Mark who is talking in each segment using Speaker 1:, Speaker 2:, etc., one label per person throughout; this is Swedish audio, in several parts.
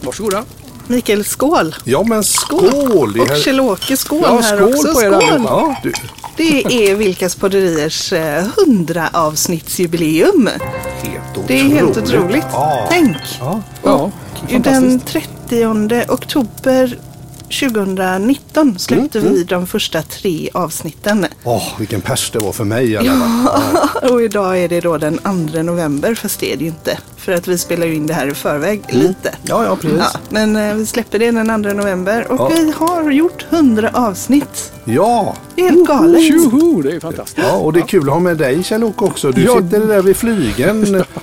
Speaker 1: Varsågoda.
Speaker 2: Mikael, skål!
Speaker 3: Ja men skål! Det
Speaker 2: Och Kjell-Åke, skål
Speaker 1: Ja,
Speaker 2: här
Speaker 1: skål
Speaker 2: också.
Speaker 1: på er
Speaker 2: skål!
Speaker 3: Ja, du,
Speaker 2: Det är Vilkas podderiers eh, 100 avsnittsjubileum.
Speaker 3: helt otroligt.
Speaker 2: Det är helt otroligt.
Speaker 3: Ja.
Speaker 2: Tänk!
Speaker 3: Ja.
Speaker 1: Ja,
Speaker 2: Den
Speaker 1: fantastiskt.
Speaker 2: 30 oktober 2019 släppte
Speaker 3: Mm,
Speaker 2: vi de första tre avsnitten.
Speaker 3: Åh, vilken pers det var för mig. fall.
Speaker 2: Och idag är det då den 2 november, fast det är det ju inte. För att vi spelar ju in det här i förväg lite.
Speaker 3: Ja, ja, precis.
Speaker 2: Ja, men eh, vi släpper det den 2 november och
Speaker 3: Ja.
Speaker 2: vi har gjort 100 avsnitt.
Speaker 3: Ja.
Speaker 2: Det är helt galet.
Speaker 1: Tjoho, det är fantastiskt.
Speaker 3: ja, och det är kul att ha med dig Kjell-Åke också. Du
Speaker 1: Ja.
Speaker 3: sitter där vid flygen.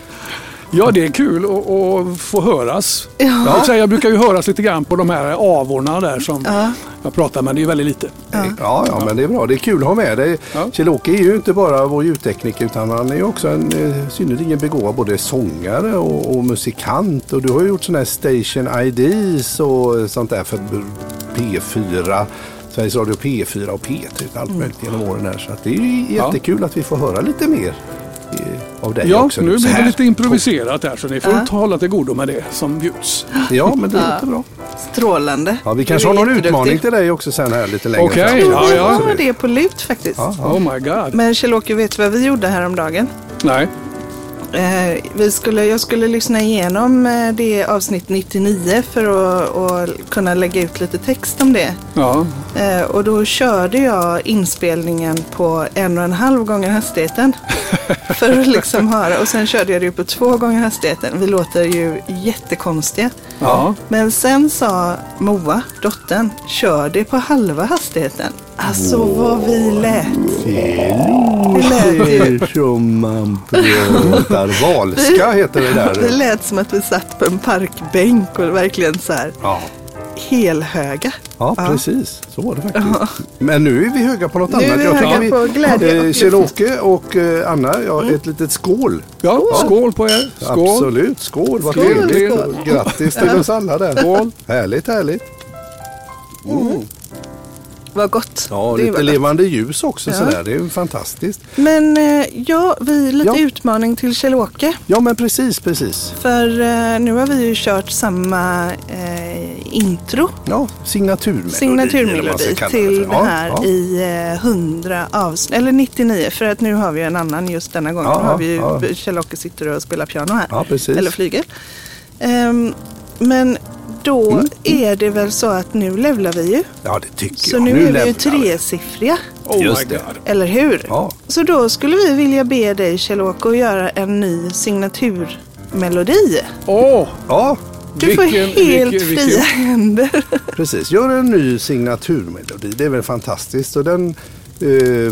Speaker 1: Ja, det är kul att, få höras.
Speaker 2: Ja.
Speaker 1: Jag, jag brukar ju höras lite grann på de här avorna där som
Speaker 2: Ja.
Speaker 1: jag pratar med. Det är väldigt lite.
Speaker 3: Ja. ja, men det är bra. Det är kul att ha med dig.
Speaker 1: Ja.
Speaker 3: Kjell-Åke är ju inte bara vår ljudtekniker utan han är ju också en eh, synnerligen begåvad både sångare och, och musikant. Och du har ju gjort sådana här station IDs och sånt där för P4. Sveriges Radio P4 och P3 och allt möjligt genom åren här. Så att det är ju
Speaker 1: Ja.
Speaker 3: jättekul att vi får höra lite mer av dig
Speaker 1: Ja,
Speaker 3: också.
Speaker 1: nu
Speaker 3: Så
Speaker 1: blir det lite improviserat här så ni får
Speaker 2: Ja.
Speaker 1: ta hålla till godo med det som bjuds.
Speaker 3: Ja, men det låter bra.
Speaker 2: Strålande.
Speaker 3: Ja, vi kanske har någon utmaning till dig också sen här lite längre
Speaker 1: Okej,
Speaker 3: fram.
Speaker 2: Jo,
Speaker 1: Ja,
Speaker 2: vi
Speaker 1: ja.
Speaker 2: har det på lut faktiskt.
Speaker 3: Ja, ja.
Speaker 1: Oh my god.
Speaker 2: Men Kjell-Åke, vet du vad vi gjorde häromdagen?
Speaker 1: Nej.
Speaker 2: Eh, vi skulle, jag skulle lyssna igenom eh, det avsnitt 99 för att, att kunna lägga ut lite text om det.
Speaker 1: Ja.
Speaker 2: Eh, och då körde jag inspelningen på en och en halv gånger hastigheten. för att liksom höra. Och sen körde jag det på två gånger hastigheten. Vi låter ju jättekonstiga.
Speaker 1: Ja.
Speaker 2: Men sen sa Moa, dottern, kör det på halva hastigheten. Alltså vad vi lät. Det
Speaker 3: låter som man pratar. Valska heter det
Speaker 2: Det
Speaker 3: där.
Speaker 2: lät som att vi satt på en parkbänk och verkligen så här
Speaker 3: Ja,
Speaker 2: helhöga.
Speaker 3: ja precis. Så var det faktiskt. Men nu är vi höga på något
Speaker 2: Nu är
Speaker 3: annat.
Speaker 2: vi höga
Speaker 3: tycker vi-
Speaker 2: på glädje
Speaker 3: eh. Kjell-Åke och eh, Anna, ja, ett litet skål.
Speaker 1: ja, skål på er. Skål.
Speaker 3: Absolut, skål. Vad trevligt. Grattis till oss alla där.
Speaker 1: Skål.
Speaker 3: Härligt, härligt.
Speaker 2: Vad gott.
Speaker 3: Ja,
Speaker 2: Det
Speaker 3: lite levande ljus också
Speaker 2: Ja.
Speaker 3: sådär. Det är fantastiskt.
Speaker 2: Men eh, ja, vi lite
Speaker 3: Ja.
Speaker 2: utmaning till Kjell-Åke.
Speaker 3: Ja, men precis, precis.
Speaker 2: För eh, nu har vi ju kört samma eh, intro,
Speaker 3: Ja, signaturmelodi.
Speaker 2: signaturmelodi till det
Speaker 3: Ja,
Speaker 2: här
Speaker 3: ja.
Speaker 2: i eh, 100 avsnitt, eller 99 för att nu har vi en annan just denna gången.
Speaker 3: Ja,
Speaker 2: har vi ju,
Speaker 3: ja.
Speaker 2: Kjell-Åke sitter och spelar piano här.
Speaker 3: Ja, precis.
Speaker 2: Eller flyger. Ehm, men då
Speaker 3: Mm.
Speaker 2: är det väl så att nu levlar vi ju.
Speaker 3: Ja, det tycker
Speaker 2: Så
Speaker 3: jag.
Speaker 2: nu, är vi ju tresiffriga.
Speaker 1: Oh
Speaker 3: Just
Speaker 1: my
Speaker 3: det.
Speaker 1: god.
Speaker 2: Eller hur?
Speaker 3: Ja.
Speaker 2: Så då skulle vi vilja be dig Kjell-Åke att göra en ny signaturmelodi.
Speaker 1: Åh,
Speaker 3: Ja,
Speaker 2: Du får
Speaker 1: Vilken-
Speaker 2: helt
Speaker 1: vilken-
Speaker 2: fria
Speaker 1: vilken-
Speaker 2: händer.
Speaker 3: precis. Gör en ny signaturmelodi. Det är väl fantastiskt. Och den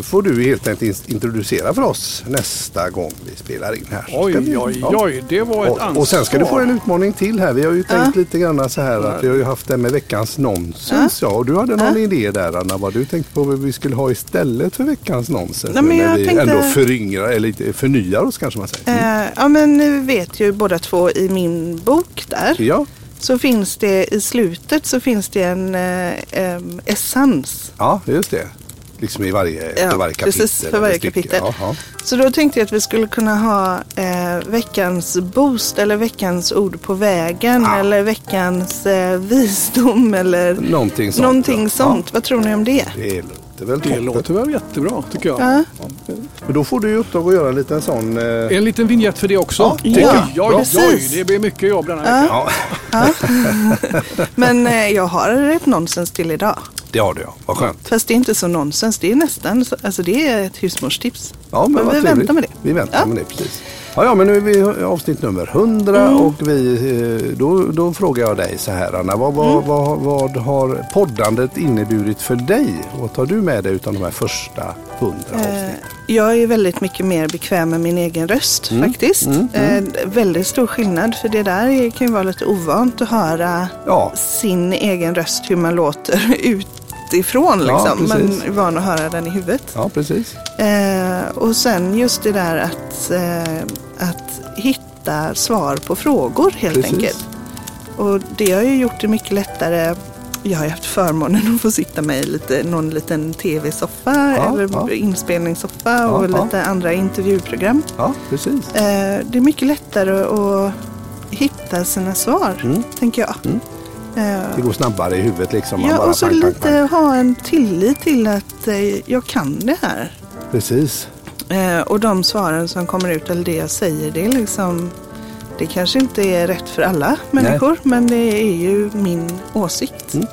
Speaker 3: får du helt enkelt in- introducera för oss nästa gång vi spelar in här.
Speaker 1: Oj,
Speaker 3: vi-
Speaker 1: oj,
Speaker 3: ja.
Speaker 1: oj. Det var ett
Speaker 3: Och,
Speaker 1: ansvar.
Speaker 3: och sen ska du få en utmaning till här. Vi har ju tänkt lite grann så här att vi har ju haft det med veckans nonsens. Ja. och du hade någon idé där Anna. Vad du tänkte på vad vi skulle ha istället för veckans nonsens.
Speaker 2: Nej, men
Speaker 3: nu när
Speaker 2: jag
Speaker 3: vi
Speaker 2: tänkte-
Speaker 3: ändå föryngrar, eller lite förnyar oss kanske man säger. Mm.
Speaker 2: Eh, ja men ni vet ju båda två i min bok där.
Speaker 3: Ja,
Speaker 2: Så finns det i slutet så finns det en eh, essens.
Speaker 3: ja, just det. Liksom i varje,
Speaker 2: Ja,
Speaker 3: för varje kapitel.
Speaker 2: precis, för varje kapitel.
Speaker 3: Ja, ja.
Speaker 2: Så då tänkte jag att vi skulle kunna ha eh, veckans boost eller veckans ord på vägen
Speaker 3: Ah.
Speaker 2: eller veckans eh, visdom eller
Speaker 3: Någonting sånt.
Speaker 2: någonting
Speaker 3: ja.
Speaker 2: sånt. Vad tror ni om det?
Speaker 3: Ja, det låter väl
Speaker 1: Det låter väl jättebra tycker jag.
Speaker 2: Ja.
Speaker 3: Men då får du i uppdrag att göra en liten sån... Eh...
Speaker 1: En liten vignett för det också.
Speaker 3: Ja,
Speaker 1: oj,
Speaker 3: tycker
Speaker 1: oj,
Speaker 3: jag.
Speaker 1: oj,
Speaker 2: Precis.
Speaker 1: Det blir mycket jobb denna vecka.
Speaker 3: Ja,
Speaker 2: Men eh, jag har ett nonsens till idag.
Speaker 3: Det har du ja. Vad skönt.
Speaker 2: Fast det är inte så nonsens. Det är nästan, så- alltså det är ett husmorstips.
Speaker 3: Ja, men,
Speaker 2: Men vi
Speaker 3: trevligt.
Speaker 2: väntar med det.
Speaker 3: Vi väntar
Speaker 2: Ja.
Speaker 3: med det, precis. Ja, ja, men nu är vi i avsnitt nummer 100
Speaker 2: Mm.
Speaker 3: och vi, eh, då, då frågar jag dig så här Anna. Vad, vad,
Speaker 2: Mm.
Speaker 3: vad, vad har poddandet inneburit för dig? Vad tar du med dig utav de här första 100
Speaker 2: Eh,
Speaker 3: avsnitten?
Speaker 2: jag är väldigt mycket mer bekväm med min egen röst
Speaker 3: Mm.
Speaker 2: faktiskt. Eh, väldigt stor skillnad för det där är- kan ju vara lite ovant att höra
Speaker 3: Ja,
Speaker 2: sin egen röst, hur man låter utifrån.
Speaker 3: Ja,
Speaker 2: Liksom. man
Speaker 3: precis.
Speaker 2: är van att höra den i huvudet.
Speaker 3: ja, precis.
Speaker 2: Eh, och sen just det där att, eh, att hitta svar på frågor helt
Speaker 3: Precis.
Speaker 2: enkelt. Och det har ju gjort det mycket lättare. Jag har haft förmånen att få sitta med i lite, någon liten tv-soffa
Speaker 3: Ja,
Speaker 2: eller
Speaker 3: ja.
Speaker 2: inspelningssoffa och
Speaker 3: Ja, ja.
Speaker 2: lite andra intervjuprogram.
Speaker 3: Ja, precis.
Speaker 2: Eh, det är mycket lättare att hitta sina svar,
Speaker 3: Mm.
Speaker 2: tänker jag.
Speaker 3: Mm.
Speaker 2: Eh,
Speaker 3: Det går snabbare i huvudet liksom. Man
Speaker 2: ja,
Speaker 3: bara
Speaker 2: och så
Speaker 3: pang, pang,
Speaker 2: lite ha en tillit till att eh, jag kan det här.
Speaker 3: pang. Precis.
Speaker 2: Eh, och de svaren som kommer ut, eller det jag säger, det är liksom det kanske inte är rätt för alla människor, men det är ju min åsikt.
Speaker 3: Mm.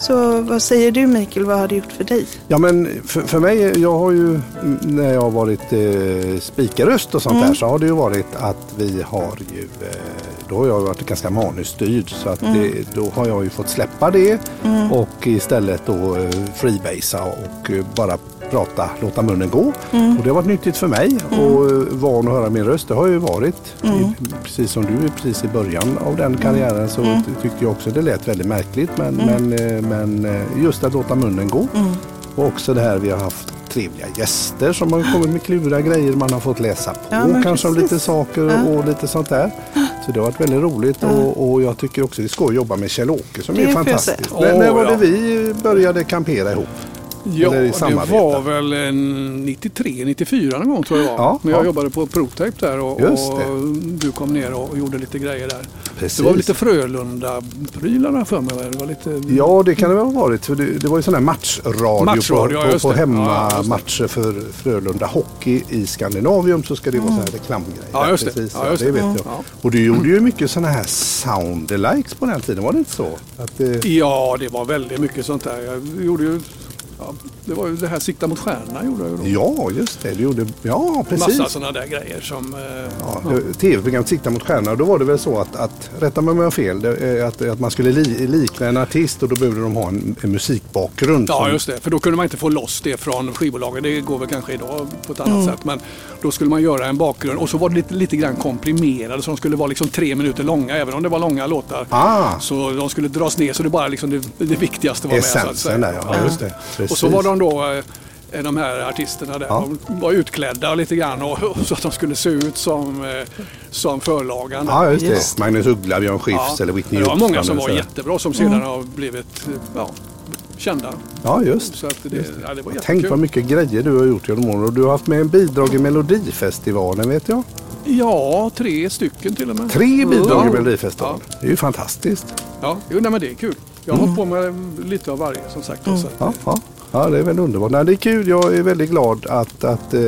Speaker 2: Så vad säger du Mikael, vad har det gjort för dig?
Speaker 3: Ja men för, för mig, jag har ju mm, när jag har varit eh, spikarröst och sånt
Speaker 2: Mm.
Speaker 3: där så har det ju varit att vi har ju, eh, då har jag varit ganska manusstyrd så att
Speaker 2: Mm.
Speaker 3: det, då har jag ju fått släppa det och istället då eh, freebasea och eh, bara prata, låta munnen gå.
Speaker 2: Mm.
Speaker 3: Och det har varit nyttigt för mig och eh, van att höra min röst. Det har ju varit,
Speaker 2: Mm.
Speaker 3: precis som du precis i början av den karriären så
Speaker 2: Mm.
Speaker 3: ty- tyckte jag också det lät väldigt märkligt. Men, men, men just att låta munnen gå.
Speaker 2: Mm.
Speaker 3: Och också det här vi har haft trevliga gäster som har kommit med kluriga grejer man har fått läsa på
Speaker 2: Ja,
Speaker 3: kanske om lite saker och lite sånt där. Så det har varit väldigt roligt och, och jag tycker också det är skoj att jobba med Kjell-Åke som
Speaker 2: Det
Speaker 3: är
Speaker 1: säga.
Speaker 3: När, när var det vi började kampera ihop?
Speaker 1: Ja,
Speaker 3: Eller i
Speaker 1: det var väl en 93, 94 någon gång tror jag det.
Speaker 3: Ja,
Speaker 1: när jag
Speaker 3: ja.
Speaker 1: jobbade på Protape där och, och
Speaker 3: det.
Speaker 1: du kom ner och gjorde lite grejer där.
Speaker 3: Precis.
Speaker 1: Det var lite Frölunda-prylarna för mig. Det var lite...
Speaker 3: Ja, det kan det väl ha varit. För det, det var ju sån här matchradio,
Speaker 1: Matchradio,
Speaker 3: på, på, på
Speaker 1: det. Det.
Speaker 3: hemmamatcher för Frölunda Hockey i Skandinavium så ska det vara sån här reklamgrejer.
Speaker 1: Ja, just det.
Speaker 3: Precis,
Speaker 1: Ja, just det.
Speaker 3: vet
Speaker 1: Mm.
Speaker 3: jag.
Speaker 1: Ja.
Speaker 3: Och du gjorde ju mycket såna här soundalikes på den tiden, var det inte så? Eh,
Speaker 1: Ja, det var väldigt mycket sånt där. Jag gjorde ju... Ja, det var ju det här Sikta mot stjärnorna gjorde jag ju då.
Speaker 3: ja, just det. Du gjorde, ja, precis.
Speaker 1: Massa sådana där grejer som... eh,
Speaker 3: Ja, det- Tv-programmet Sikta mot stjärnorna, då var det väl så att, att rätta mig om jag har fel, det, är att, att man skulle li, likna en artist och då behövde de ha en, en musikbakgrund.
Speaker 1: Ja,
Speaker 3: som-
Speaker 1: just det. För då kunde man inte få loss det från skivbolagen. Det går väl kanske idag på ett annat sätt. Men då skulle man göra en bakgrund och så var det lite, lite grann komprimerade så de skulle vara liksom tre minuter långa även om det var långa låtar.
Speaker 3: Ah.
Speaker 1: Så de skulle dras ner så det bara liksom det, det viktigaste var med. Så att
Speaker 3: Essensen där, ja. Just det. Precis.
Speaker 1: Och så var de då eh, de här artisterna där.
Speaker 3: Ja.
Speaker 1: De var utklädda lite grann och, så att de skulle se ut som, eh, som förlagan.
Speaker 3: Ja, just det.
Speaker 2: Just.
Speaker 3: Magnus Uggla, Björn Skifs
Speaker 1: Ja.
Speaker 3: eller Whitney
Speaker 1: Det var många
Speaker 3: Houston
Speaker 1: som var jättebra som sedan har blivit ja, kända.
Speaker 3: Ja, just.
Speaker 1: Så att det, ja, det var
Speaker 3: Tänk
Speaker 1: jättekul.
Speaker 3: vad mycket grejer du har gjort genom åren. Och du har haft med en bidrag i Melodifestivalen vet jag.
Speaker 1: Ja, tre stycken till och med.
Speaker 3: Tre bidrag i
Speaker 1: Ja.
Speaker 3: Melodifestivalen. Det är ju fantastiskt.
Speaker 1: Ja, jo, nej, men det är kul. Jag har hållit på med lite av varje som sagt. Så att,
Speaker 3: Mm. Ja, ja. Ja, det är väl underbart. Nej, det är kul. Jag är väldigt glad att, att eh,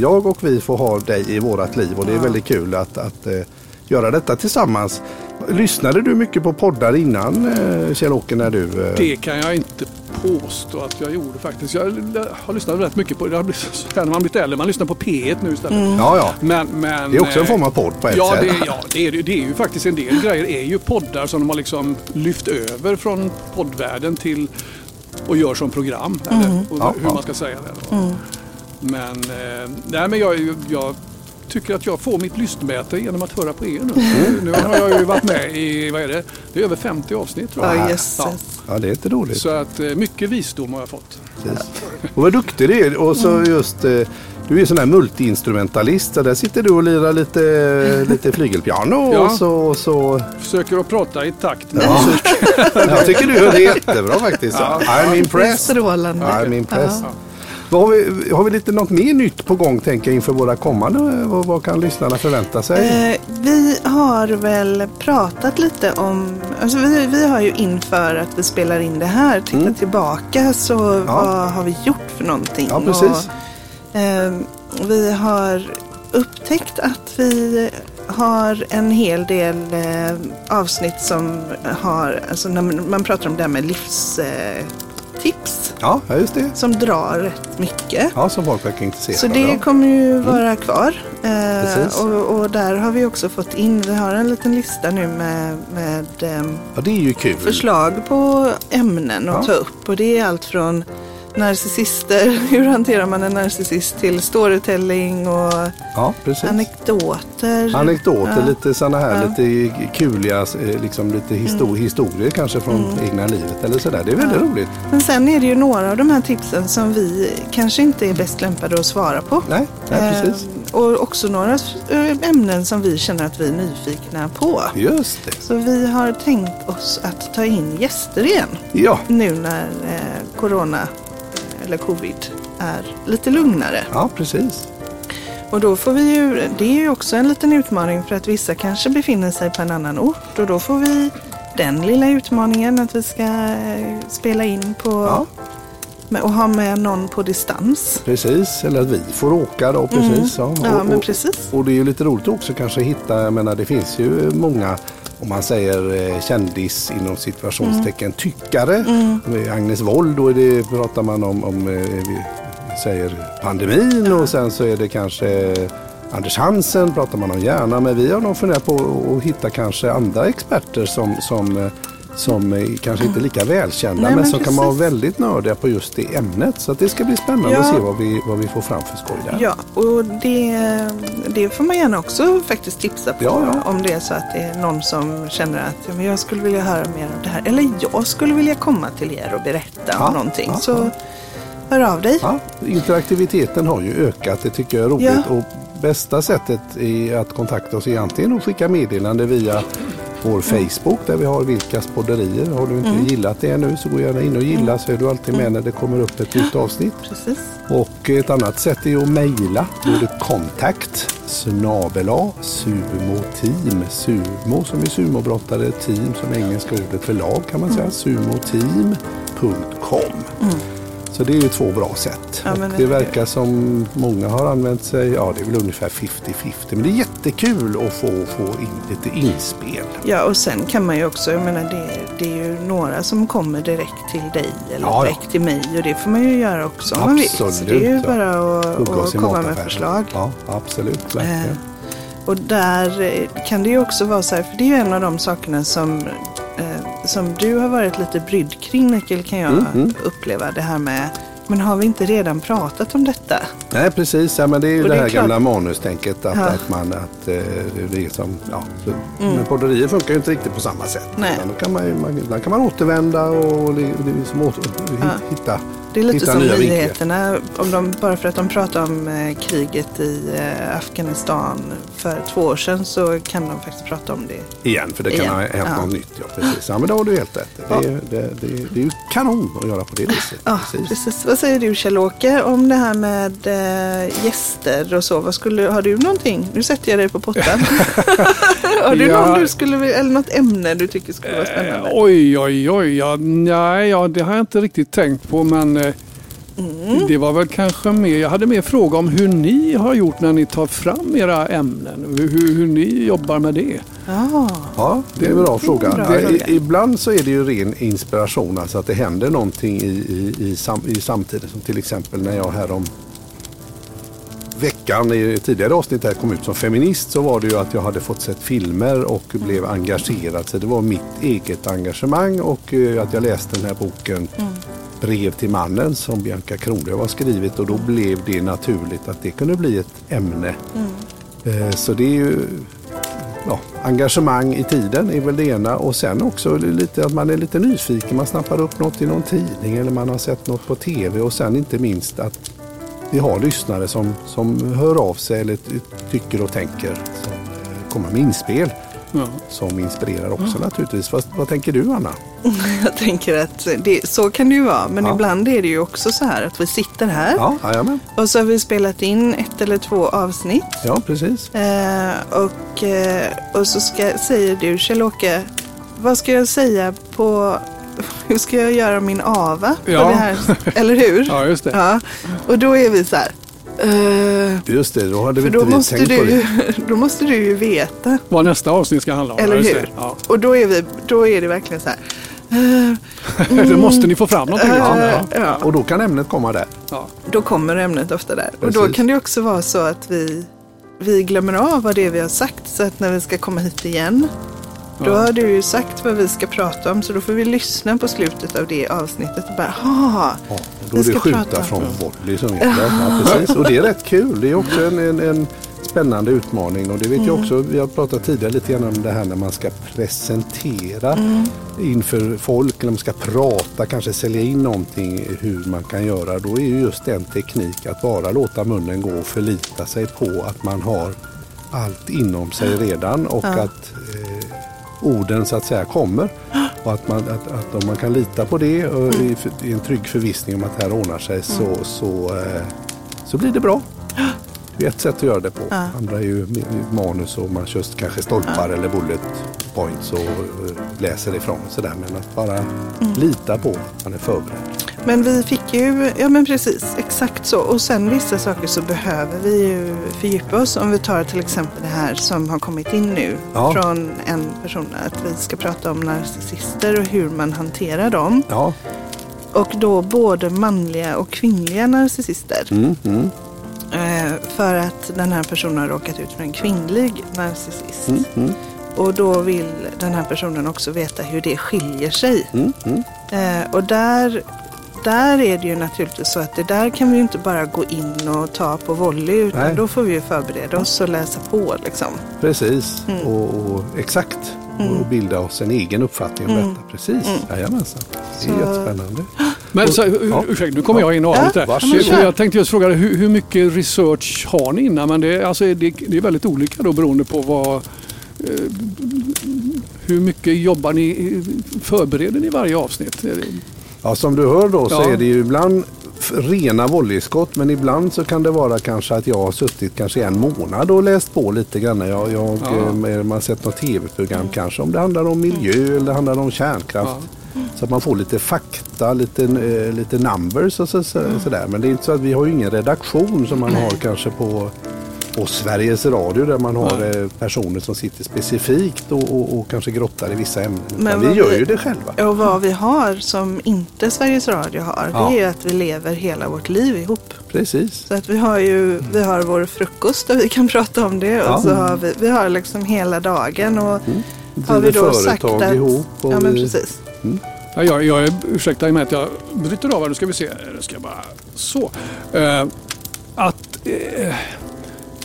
Speaker 3: jag och vi får ha dig i vårt liv. Och det är väldigt kul att, att eh, göra detta tillsammans. Lyssnade du mycket på poddar innan eh, Kjell-Åke när du... Eh,
Speaker 1: Det kan jag inte påstå att jag gjorde faktiskt. Jag har lyssnat rätt mycket på det. har blivit så här När man blivit äldre, man lyssnar på P1 nu istället.
Speaker 3: Ja, ja.
Speaker 1: Men, men,
Speaker 3: Det är också en form av podd på ett
Speaker 1: ja,
Speaker 3: sätt.
Speaker 1: Det, ja, det är, det. det är ju faktiskt en del grejer är ju poddar som de har liksom lyft över från poddvärlden till och gör som program. Eller, och
Speaker 3: Ja,
Speaker 1: hur
Speaker 3: ja.
Speaker 1: man ska säga det. Då. Men, eh, nej, men jag, jag tycker att jag får mitt lystmäte genom att höra på er nu.
Speaker 3: Mm.
Speaker 1: Nu har jag ju varit med i, vad är det? Det är över 50 avsnitt tror jag.
Speaker 2: Ja, jösses.
Speaker 1: Ja.
Speaker 3: Ja, det är inte dåligt.
Speaker 1: Så att eh, mycket visdom har jag fått.
Speaker 3: Precis. Och vad duktig du är. Och så just, eh, du är sån här multiinstrumentalist. Så där sitter du och lirar lite, lite flygelpiano.
Speaker 1: Ja.
Speaker 3: Och så, och så.
Speaker 1: Försöker att prata i takt med
Speaker 3: Ja.
Speaker 1: musik.
Speaker 3: Jag tycker du gör det jättebra faktiskt.
Speaker 1: Ja.
Speaker 3: I'm impressed.
Speaker 2: Strålande.
Speaker 3: I'm impressed.
Speaker 2: Ja.
Speaker 3: Har, vi, har vi lite något mer nytt på gång tänker jag inför våra kommande? Vad, vad kan lyssnarna förvänta sig?
Speaker 2: Eh, vi har väl pratat lite om, alltså vi, vi har ju inför att vi spelar in det här tittat
Speaker 3: Mm.
Speaker 2: tillbaka så vad har vi gjort för någonting?
Speaker 3: Ja, precis.
Speaker 2: Och, vi har upptäckt att vi har en hel del eh, avsnitt som har, alltså när man, pratar om det här med livstips eh, tips,
Speaker 3: Ja, just det.
Speaker 2: som drar rätt mycket.
Speaker 3: Ja, som folk verkar intresserade
Speaker 2: Så det
Speaker 3: av.
Speaker 2: kommer ju vara kvar. Eh,
Speaker 3: Mm. Precis.
Speaker 2: och, och där har vi också fått in, vi har en liten lista nu med, med ehm,
Speaker 3: Ja,
Speaker 2: förslag på ämnen att
Speaker 3: Ja.
Speaker 2: ta upp. Och det är allt från narcissister, hur hanterar man en narcissist till storytelling och
Speaker 3: Ja,
Speaker 2: anekdoter.
Speaker 3: Anekdoter,
Speaker 2: Ja.
Speaker 3: lite sådana här
Speaker 2: Ja.
Speaker 3: lite kuliga, eh, liksom lite histo- historier kanske från egna livet eller sådär. Det är väldigt roligt.
Speaker 2: Men sen är det ju några av de här tipsen som vi kanske inte är bäst lämpade att svara på.
Speaker 3: Nej, nej precis.
Speaker 2: Eh, och också några eh, ämnen som vi känner att vi är nyfikna på.
Speaker 3: Just det.
Speaker 2: Så vi har tänkt oss att ta in gäster igen.
Speaker 3: Ja,
Speaker 2: Nu när eh, corona eller covid är lite lugnare.
Speaker 3: ja precis.
Speaker 2: Och då får vi ju, det är ju också en liten utmaning för att vissa kanske befinner sig på en annan ort och då får vi den lilla utmaningen att vi ska eh, spela in på
Speaker 3: Ja.
Speaker 2: och ha med någon på distans.
Speaker 3: Precis, eller att vi får åka då precis.
Speaker 2: Mm. Ja,
Speaker 3: och,
Speaker 2: men
Speaker 3: och,
Speaker 2: precis.
Speaker 3: och det är ju lite roligt också kanske hitta, jag menar det finns ju många om man säger eh, kändis inom situationstecken
Speaker 2: Mm.
Speaker 3: tyckare. Med Agnes Wold då det, pratar man om, om eh, vi säger pandemin och sen så är det kanske Anders Hansen pratar man om gärna men vi har nog funderat på att hitta kanske andra experter som, som, eh, som eh, kanske inte är lika välkända
Speaker 2: Nej,
Speaker 3: men, som kan vara
Speaker 2: precis.
Speaker 3: väldigt nördiga på just det ämnet. Så det ska bli spännande
Speaker 2: Ja.
Speaker 3: att se vad vi, vad vi får fram för skoj där.
Speaker 2: Ja, och det, det får man gärna också faktiskt tipsa på.
Speaker 3: Ja, ja.
Speaker 2: Om det är så att det är någon som känner att men jag skulle vilja höra mer om det här. Eller jag skulle vilja komma till er och berätta om någonting. så hör av dig.
Speaker 3: Interaktiviteten har ju ökat, det tycker jag är roligt. Och bästa sättet är att kontakta oss är antingen att skicka meddelande via vår Facebook där vi har Vilkas podderier. Har du inte
Speaker 2: Mm.
Speaker 3: gillat det ännu så gå gärna in och gilla så är du alltid med när det kommer upp ett nytt avsnitt.
Speaker 2: Precis.
Speaker 3: Och ett annat sätt är att mejla. Då är det kontakt snabela sumoteam. Sumo som är sumobrottare, team som engelska ordet för lag kan man säga. Sumoteam.com. Så det är ju två bra sätt.
Speaker 2: Ja,
Speaker 3: det
Speaker 2: det-
Speaker 3: verkar som många har använt sig, ja det är väl ungefär 50-50. Men det är jättekul att få, få in lite inspel.
Speaker 2: Ja, och sen kan man ju också, jag menar det, det är ju några som kommer direkt till dig eller
Speaker 3: Ja, ja.
Speaker 2: direkt till mig och det får man ju göra också om man vill. Så det är ju
Speaker 3: ja.
Speaker 2: bara att, att komma med förslag.
Speaker 3: Ja, absolut. Verkligen.
Speaker 2: Eh, Och där eh, kan det ju också vara så här, för det är ju en av de sakerna som, som du har varit lite brydd kring Mikael kan jag
Speaker 3: Mm, mm.
Speaker 2: uppleva. Det här med, men har vi inte redan pratat om detta?
Speaker 3: Nej precis, ja, men det är ju
Speaker 2: Och
Speaker 3: det,
Speaker 2: det är
Speaker 3: här
Speaker 2: klart-
Speaker 3: gamla manustänket att,
Speaker 2: Ja.
Speaker 3: att man att eh, det- är som, ja, så, men podderier funkar ju inte riktigt på samma sätt.
Speaker 2: Nej.
Speaker 3: Utan Då kan man, man, kan man återvända och det, det är som åter,
Speaker 2: Ja.
Speaker 3: hitta,
Speaker 2: Det är lite
Speaker 3: hitta
Speaker 2: som nyheterna, om de, bara för att de pratar om eh, kriget i eh, Afghanistan för två år sedan så kan de faktiskt prata om det.
Speaker 3: Igen, för det kan
Speaker 2: Igen.
Speaker 3: ha hänt
Speaker 2: Ja.
Speaker 3: något nytt. Ja, precis. Ja, men då har du helt rätt. Det,
Speaker 2: Ja.
Speaker 3: är- det, det, det är ju kanon att göra på det viset.
Speaker 2: Ja, precis. Vad säger du Kjell-Åke om det här med eh, gäster och så? Vad skulle, har du någonting? Nu sätter jag dig på pottan. har du
Speaker 1: Ja.
Speaker 2: någon du skulle, eller något ämne du tycker skulle vara spännande?
Speaker 1: Eh, oj, oj, oj. Ja, nej, ja, det har jag inte riktigt tänkt på. Men
Speaker 2: Mm.
Speaker 1: det var väl kanske mer. Jag hade mer fråga om hur ni har gjort när ni tar fram era ämnen. Hur, hur, ni jobbar med det.
Speaker 2: Ja,
Speaker 3: Ja, det är en bra fråga.
Speaker 2: bra
Speaker 3: Det,
Speaker 2: fråga.
Speaker 3: i, ibland så är det ju ren inspiration, alltså att det händer någonting i, i, i, sam, i samtiden. Som till exempel när jag här om veckan i tidigare avsnitt här kom ut som feminist så var det ju att jag hade fått sett filmer och blev engagerad. Så det var mitt eget engagemang och eh, att jag läste den här boken Brev till mannen som Bianca Kronlöf har skrivit och då blev det naturligt att det kunde bli ett ämne. Eh, Så det är ju ja, engagemang i tiden är väl det ena och sen också lite att man är lite nyfiken. Man snappar upp något i någon tidning eller man har sett något på tv och sen inte minst att vi har lyssnare som, som hör av sig eller ty- tycker och tänker som eh, kommer med inspel
Speaker 1: Ja.
Speaker 3: som inspirerar också naturligtvis. Vad, vad tänker du Anna?
Speaker 2: jag tänker att det, så kan det ju vara. Men
Speaker 3: Ja.
Speaker 2: ibland är det ju också så här att vi sitter här
Speaker 3: Ja, jajamän.
Speaker 2: och så har vi spelat in ett eller två avsnitt.
Speaker 3: Ja, precis.
Speaker 2: Eh, och, eh, och så ska, säger du Kjell-Åke, vad ska jag säga på, hur ska jag göra min AVA? På
Speaker 1: Ja.
Speaker 2: eller hur?
Speaker 1: Ja, just det.
Speaker 2: Ja, och då är vi så här. Eh,
Speaker 3: Just det, då hade vi
Speaker 2: då
Speaker 3: inte vi
Speaker 2: måste,
Speaker 3: tänkt på
Speaker 2: du,
Speaker 3: det.
Speaker 2: då måste du ju veta,
Speaker 1: Vad nästa avsnitt ska handla om.
Speaker 2: eller hur?
Speaker 1: Ja.
Speaker 2: Och då är, vi, då är det verkligen så här. eh,
Speaker 1: det måste ni få fram någonting.
Speaker 2: Ja,
Speaker 1: Ja.
Speaker 3: Och då kan ämnet komma där.
Speaker 1: Ja.
Speaker 2: Då kommer ämnet ofta där. Och då
Speaker 3: Precis.
Speaker 2: kan det också vara så att vi, vi glömmer av vad det är vi har sagt. Så att när vi ska komma hit igen Då har du ju sagt vad vi ska prata om så då får vi lyssna på slutet av det avsnittet och bara,
Speaker 3: Ja, då är det skjuta från volley som gäller. Ja, precis. Och det är rätt kul. Det är också en, en, en spännande utmaning. Och det vet
Speaker 2: Mm.
Speaker 3: jag också, vi har pratat tidigare lite grann om det här när man ska presentera
Speaker 2: Mm.
Speaker 3: inför folk. När man ska prata, kanske sälja in någonting, hur man kan göra. Då är ju just en teknik att bara låta munnen gå och förlita sig på att man har allt inom sig redan och
Speaker 2: Ja.
Speaker 3: att orden så att säga kommer. Och att man, att, att om man kan lita på det och i, i en trygg förvissning om att det här ordnar sig så, så, eh, så blir det bra. Det är ett sätt att göra det på.
Speaker 2: Ja.
Speaker 3: Andra är ju ma- manus och man kör kanske stolpar eller bullet points och eh, läser ifrån. Sådär. Men att bara lita på att man är förberedd.
Speaker 2: Men vi fick ju, ja men precis, exakt så. Och sen vissa saker så behöver vi ju fördjupa oss. Om vi tar till exempel det här som har kommit in nu
Speaker 3: Ja.
Speaker 2: från en person. Att vi ska prata om narcissister och hur man hanterar dem.
Speaker 3: Ja,
Speaker 2: Och då både manliga och kvinnliga narcissister.
Speaker 3: mm, mm,
Speaker 2: Eh, för att den här personen har råkat ut för en kvinnlig narcissist.
Speaker 3: mm, mm,
Speaker 2: Och då vill den här personen också veta hur det skiljer sig.
Speaker 3: mm, mm.
Speaker 2: Eh, och där, där är det ju naturligtvis så att det där kan vi ju inte bara gå in och ta på volley utan
Speaker 3: Nej.
Speaker 2: då får vi ju förbereda oss och läsa på liksom.
Speaker 3: Precis,
Speaker 2: Mm.
Speaker 3: och, och exakt. Och bilda oss en egen uppfattning om detta. Precis, Jajamensan. Det är
Speaker 2: Mm. Så-
Speaker 3: jättespännande.
Speaker 1: Men så, ur-
Speaker 3: Ja.
Speaker 1: ursäkta, nu kommer jag in och
Speaker 2: Ja,
Speaker 1: avbryter.
Speaker 3: varsågod.
Speaker 1: där. Så Jag tänkte just fråga dig, hur, hur mycket research har ni innan? Men det, är- alltså, det, det är väldigt olika då beroende på vad... Eh, hur mycket jobbar ni, förbereder ni varje avsnitt?
Speaker 3: Ja, som du hör då så
Speaker 1: Ja.
Speaker 3: är det ju ibland rena volleyskott men ibland så kan det vara kanske att jag har suttit kanske en månad och läst på lite grann. Jag, jag,
Speaker 1: Ja.
Speaker 3: eh, man har sett något tv-program kanske om det handlar om miljö eller det handlar om kärnkraft. Så att man får lite fakta, lite, eh, lite numbers och så, så, sådär. Men det är inte så att vi har ingen redaktion som man har kanske på, på Sveriges Radio där man har eh, personer som sitter specifikt och, och, och kanske grottar i vissa ämnen.
Speaker 2: Men
Speaker 3: vi gör
Speaker 2: vi-
Speaker 3: ju det själva.
Speaker 2: Och vad vi har som inte Sveriges Radio har
Speaker 3: Ja.
Speaker 2: det är ju att vi lever hela vårt liv ihop.
Speaker 3: Precis.
Speaker 2: Så att vi har ju vi har vår frukost där vi kan prata om det
Speaker 3: Ja.
Speaker 2: och så har vi, vi har liksom hela dagen och har vi då sagt att...
Speaker 3: ihop. Och
Speaker 2: ja men precis.
Speaker 1: Ja, jag, jag är, ursäkta mig att jag bryter av här. Nu ska vi se. Nu ska jag bara... Så. Eh, att eh,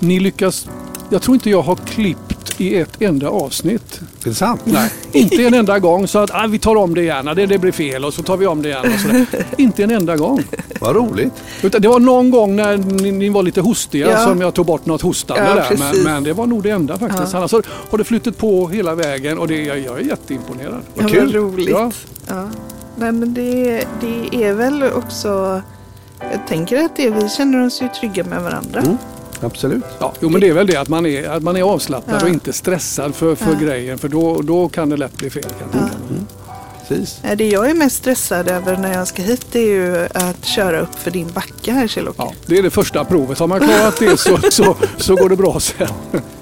Speaker 1: ni lyckas... Jag tror inte jag har klippt i ett enda avsnitt.
Speaker 3: Är det sant?
Speaker 1: Nej, inte en enda gång. Så att ah, vi tar om det igen. Det, det blir fel och så tar vi om det igen. Och sådär. Inte en enda gång.
Speaker 3: Vad roligt.
Speaker 1: Utan det var någon gång när ni, ni var lite hostiga
Speaker 2: Ja.
Speaker 1: som jag tog bort något hostande
Speaker 2: Ja,
Speaker 1: där. Men, men det var nog det enda faktiskt.
Speaker 2: Ja.
Speaker 1: Annars så har det flyttat på hela vägen och det, jag, jag är jätteimponerad.
Speaker 2: Ja, vad
Speaker 3: kul.
Speaker 2: roligt.
Speaker 1: Ja.
Speaker 2: Ja. Nej, men det, det är väl också... Jag tänker att det, vi känner oss ju trygga med varandra.
Speaker 3: Mm. Absolut.
Speaker 1: Ja, jo, men det är väl det att man är, att man är avslappnad
Speaker 2: Ja.
Speaker 1: och inte stressad för, för
Speaker 2: Ja.
Speaker 1: grejen. För då, då kan det lätt bli fel. Kan mig.
Speaker 3: Precis.
Speaker 2: Det jag är mest stressad över när jag ska hit det är ju att köra upp för din backe här Kjell-Åke.
Speaker 1: Ja, det är det första provet. Har man klarat det så, så, så går det bra sen.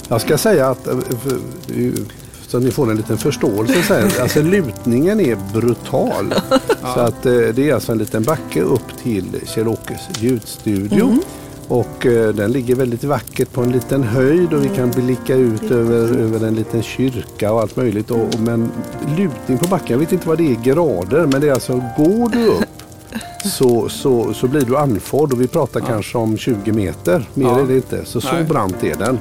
Speaker 3: Jag ska säga att eh, så att ni får en liten förståelse sen. Alltså lutningen är brutal. Så att eh, det är alltså en liten backe upp till Kjell-Åkes ljudstudio. Och eh, den ligger väldigt vackert på en liten höjd och vi kan blicka ut över, över en liten kyrka och allt möjligt. Och, och, men lutning på backen, jag vet inte vad det är grader men det är alltså, går du upp så, så, så blir du andfådd och vi pratar kanske om 20 meter. Mer
Speaker 1: Ja.
Speaker 3: är det inte. Så så
Speaker 1: Nej.
Speaker 3: brant är den.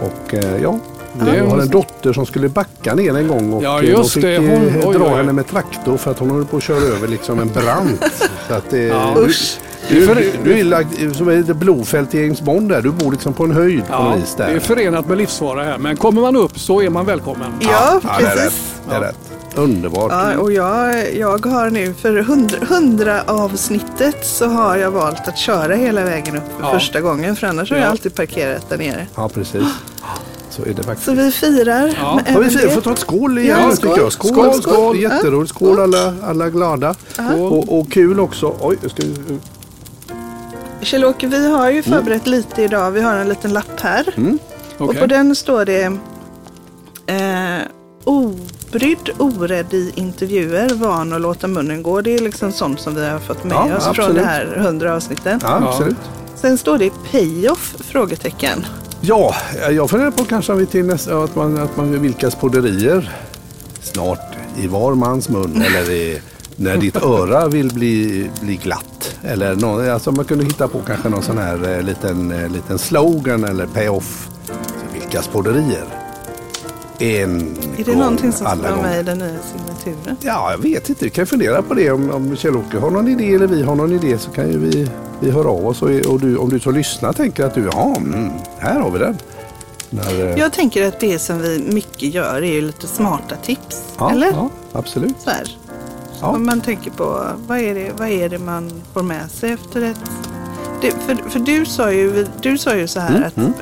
Speaker 3: Och eh, ja,
Speaker 1: Det
Speaker 3: jag har en dotter som skulle backa ner en gång och
Speaker 1: Ja,
Speaker 3: eh,
Speaker 1: just
Speaker 3: de fick
Speaker 1: det. Hon-
Speaker 3: dra
Speaker 1: oj, oj.
Speaker 3: henne med traktor för att hon håller på att köra över liksom en brant. så att,
Speaker 1: Ja.
Speaker 2: Usch.
Speaker 3: Du, du, du är lagt som ett blodfält i James Bond där. Du bor liksom på en höjd på
Speaker 1: Ja,
Speaker 3: något vis
Speaker 1: det är
Speaker 3: där.
Speaker 1: förenat med livsfara här. Men kommer man upp så är man välkommen.
Speaker 2: Ja,
Speaker 3: Ja, det är rätt.
Speaker 2: precis.
Speaker 3: Det är rätt. Underbart.
Speaker 2: Ja, och jag, jag har nu för hundra, hundra avsnittet så har jag valt att köra hela vägen upp för
Speaker 1: Ja.
Speaker 2: första gången. För annars har jag
Speaker 1: Ja.
Speaker 2: alltid parkerat där nere.
Speaker 3: Ja, precis. Så är det faktiskt.
Speaker 2: Så vi firar.
Speaker 1: Ja.
Speaker 2: med
Speaker 3: Ja, vi
Speaker 2: även
Speaker 3: får, ta ett skål igen
Speaker 2: Ja, skål.
Speaker 3: jag. Skål,
Speaker 1: Skål,
Speaker 3: skål.
Speaker 1: skål.
Speaker 3: Jätteroligt. Skål alla, alla glada.
Speaker 1: Skål.
Speaker 3: Och, och kul också. Oj, jag ska,
Speaker 2: Kjell-Åke, vi har ju förberett lite idag. Vi har en liten lapp här.
Speaker 3: mm.
Speaker 2: Och
Speaker 1: Okej.
Speaker 2: på den står det eh, obrydd, orädd i intervjuer, van att låta munnen gå. Det är liksom sånt som vi har fått med
Speaker 3: Ja,
Speaker 2: oss från
Speaker 3: absolut.
Speaker 2: det här hundra avsnitten.
Speaker 3: Ja, absolut.
Speaker 2: Sen står det payoff? Frågetecken.
Speaker 3: Ja, jag funderar på kanske vi till nästa, att man, att man vilkas podderier. snart i var mans mun eller i, när ditt öra vill bli, bli glatt. Eller någon, alltså man kunde hitta på kanske någon sån här eh, liten, eh, liten slogan eller pay-off. Så Vilkas podderier. En
Speaker 2: Är det
Speaker 3: gång,
Speaker 2: någonting som ska vara med i den nya signaturen?
Speaker 3: Ja, jag vet inte. Vi kan fundera på det. Om, om Kjell-Åke har någon idé eller vi har någon idé så kan ju vi, vi höra av oss. Och, och du, om du som lyssnar tänker att du, ja, mm, här har vi den. När, eh,
Speaker 2: Jag tänker att det som vi mycket gör är ju lite smarta tips.
Speaker 3: ja,
Speaker 2: eller?
Speaker 3: Ja, absolut.
Speaker 2: Så här.
Speaker 3: Ja.
Speaker 2: Om man tänker på vad är, det, vad är det man får med sig efter ett... Det, för, för du sa ju, du sa ju så här
Speaker 3: Mm,
Speaker 2: att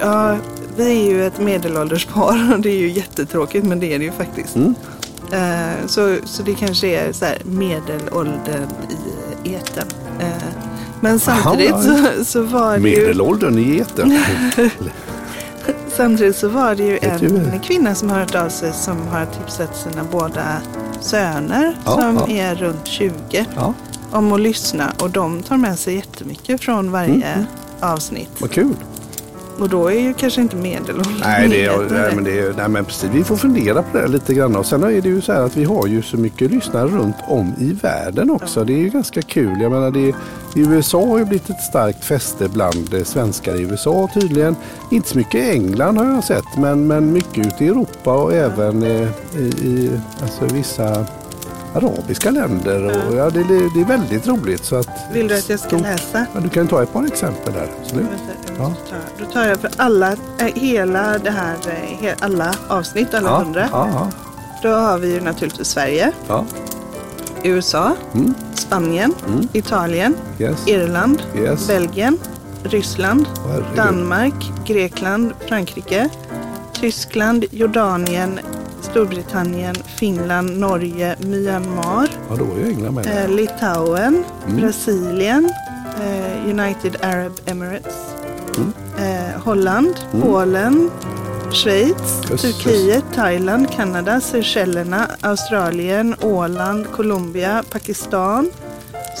Speaker 2: Ja, vi är ju ett medelålders par och det är ju jättetråkigt men det är det ju faktiskt.
Speaker 3: Mm.
Speaker 2: Eh, så, så det kanske är så här medelåldern i eten. Eh, men samtidigt
Speaker 3: ja,
Speaker 2: så, så var det ju,
Speaker 3: Medelåldern i etern.
Speaker 2: samtidigt så var det ju
Speaker 3: du-
Speaker 2: en kvinna som har hört av sig som har tipsat sina båda söner
Speaker 3: Ja,
Speaker 2: som
Speaker 3: ja.
Speaker 2: är runt 20
Speaker 3: ja,
Speaker 2: om att lyssna och de tar med sig jättemycket från varje
Speaker 3: Mm,
Speaker 2: avsnitt.
Speaker 3: vad kul.
Speaker 2: Och då är ju kanske inte medelåldern
Speaker 3: Nej, det är, nej, men det är, nej, men precis. Vi får fundera på det här lite grann. Och sen är det ju så här att vi har ju så mycket lyssnare runt om i världen också. Det är ju ganska kul. Jag menar, det, i USA har ju blivit ett starkt fäste bland eh, svenskar i USA tydligen. Inte så mycket i England har jag sett, men, men mycket ute i Europa och även eh, i, i alltså, vissa arabiska länder. Och, ja, det, det, det är väldigt roligt. Så att,
Speaker 2: Vill du att jag ska
Speaker 3: stort-
Speaker 2: läsa?
Speaker 3: Ja, du kan ta ett par exempel där. Absolut.
Speaker 2: Ta. Då tar jag för alla, eh, hela det här, eh, alla avsnitt, alla
Speaker 3: Ja,
Speaker 2: hundra.
Speaker 3: ja, ja,
Speaker 2: Då har vi ju naturligtvis Sverige,
Speaker 3: ja.
Speaker 2: USA,
Speaker 3: Mm.
Speaker 2: Spanien, Italien,
Speaker 3: Yes.
Speaker 2: Irland,
Speaker 3: Yes.
Speaker 2: Belgien, Ryssland,
Speaker 3: Herregud.
Speaker 2: Danmark, Grekland, Frankrike, Tyskland, Jordanien, Storbritannien, Finland, Norge, Myanmar,
Speaker 3: Ja, då är England med.
Speaker 2: eh, Litauen,
Speaker 3: Mm.
Speaker 2: Brasilien, eh, United Arab Emirates,
Speaker 3: Mm.
Speaker 2: eh, Holland, Polen, Schweiz,
Speaker 3: Jösses.
Speaker 2: Turkiet, Thailand, Kanada, Seychellerna, Australien, Åland, Colombia, Pakistan,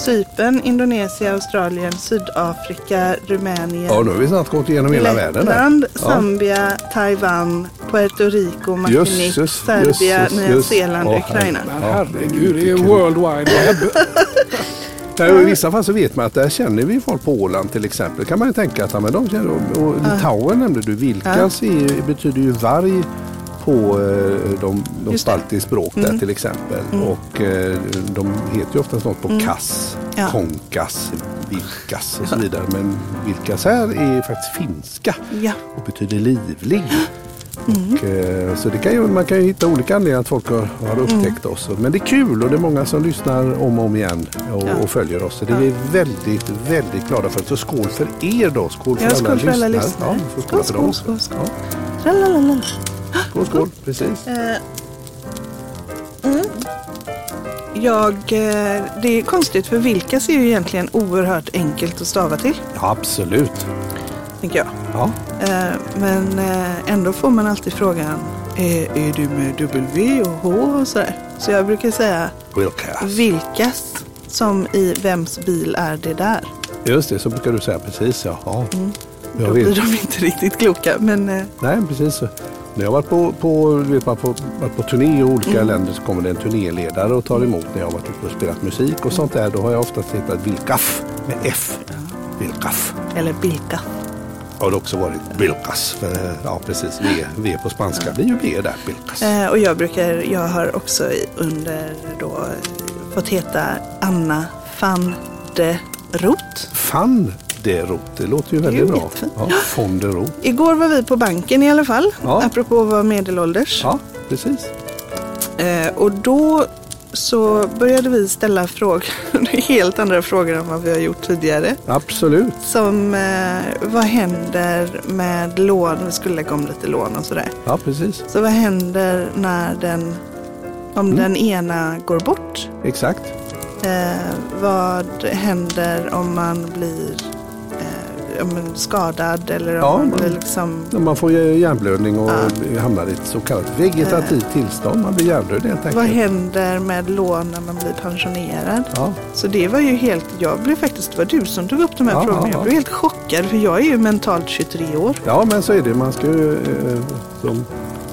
Speaker 2: Cypern, Indonesien, Australien, Sydafrika, Rumänien,
Speaker 3: Ja, nu har vi snart gått igenom hela världen. där.
Speaker 2: Lettland,
Speaker 3: Ja.
Speaker 2: Zambia, Taiwan, Puerto Rico, Martinique,
Speaker 3: jösses,
Speaker 2: Nya. Zeeland,
Speaker 3: Åh,
Speaker 2: Ukraina.
Speaker 1: Men
Speaker 3: Ja,
Speaker 1: herregud, det är. World Wide Web.
Speaker 3: I vissa fall så vet man att där känner vi folk på Åland till exempel. kan man ju tänka att ja, men de känner, och, och Litauen nämnde du. Vilkas är, betyder ju varg på eh, de, de baltiska språk där till exempel. Och eh, de heter ju oftast något på kass,
Speaker 2: Ja.
Speaker 3: konkas, vilkas och så vidare. Men vilkas här är faktiskt finska
Speaker 2: Ja,
Speaker 3: och betyder livlig. Och, eh, så det kan ju, man kan ju hitta olika anledningar att folk har, har upptäckt oss. Men det är kul och det är många som lyssnar om och om igen och,
Speaker 2: Ja.
Speaker 3: och följer oss. Så det är vi väldigt, väldigt glada för. Så skål för er då. Skål för,
Speaker 2: Ja,
Speaker 3: alla,
Speaker 2: skål för alla
Speaker 3: lyssnare. Ja, får skåla för
Speaker 2: Skål,
Speaker 3: dem.
Speaker 2: skål, skål, skål.
Speaker 3: Ja, skål, skål. Precis.
Speaker 2: Eh, mm. Jag, eh, det är konstigt för Vilkas är ju egentligen oerhört enkelt att stava till,
Speaker 3: Ja, absolut.
Speaker 2: Tänker jag.
Speaker 3: Ja.
Speaker 2: Eh, Men eh, ändå får man alltid frågan, är, är du med W och H och sådär? Så jag brukar säga
Speaker 3: Wilkas.
Speaker 2: Vilkas, som i vems bil är det där?
Speaker 3: Just det, så brukar du säga precis. Ja. Ja. Jag
Speaker 2: Då blir de inte riktigt kloka, men eh,
Speaker 3: Nej, precis. När jag varit på, på, vet, man får, varit på turné i olika
Speaker 2: Mm.
Speaker 3: länder så kommer det en turnéledare och tar emot när jag har varit ute och spelat musik och sånt där. Då har jag oftast hetat Vilkaf med F. Vilkaf.
Speaker 2: eller Bilka.
Speaker 3: Har det också varit. För, eh, ja, precis. V, v på spanska blir ju V där. Vilkas.
Speaker 2: Eh, och jag brukar, jag har också under då fått heta Anna van de Roth.
Speaker 3: Fan de Rot. Det låter ju väldigt bra. Ja, von de Rot.
Speaker 2: Igår var vi på banken i alla fall,
Speaker 3: Ja.
Speaker 2: apropå att vara medelålders.
Speaker 3: Ja, precis.
Speaker 2: Eh, och då så började vi ställa frågor, helt andra frågor än vad vi har gjort tidigare.
Speaker 3: Absolut.
Speaker 2: Som eh, vad händer med lån, vi skulle lägga om lite lån och sådär.
Speaker 3: Ja, precis.
Speaker 2: Så vad händer när den, om
Speaker 3: Mm.
Speaker 2: den ena går bort?
Speaker 3: Exakt.
Speaker 2: Eh, vad händer om man blir eh, man skadad eller om
Speaker 3: Ja,
Speaker 2: man blir liksom...
Speaker 3: Man får hjärnblödning och hamnar i ett så kallat vegetativt tillstånd. Man blir hjärndöd helt
Speaker 2: Vad
Speaker 3: enkelt.
Speaker 2: händer med lån när man blir pensionerad?
Speaker 3: Ja,
Speaker 2: Så det var ju helt, jag blev faktiskt, det var du som tog upp de här
Speaker 3: Ja,
Speaker 2: frågorna.
Speaker 3: ja, ja.
Speaker 2: Jag blev helt chockad för jag är ju mentalt 23 år.
Speaker 3: Ja, men så är det. Man ska ju, eh, som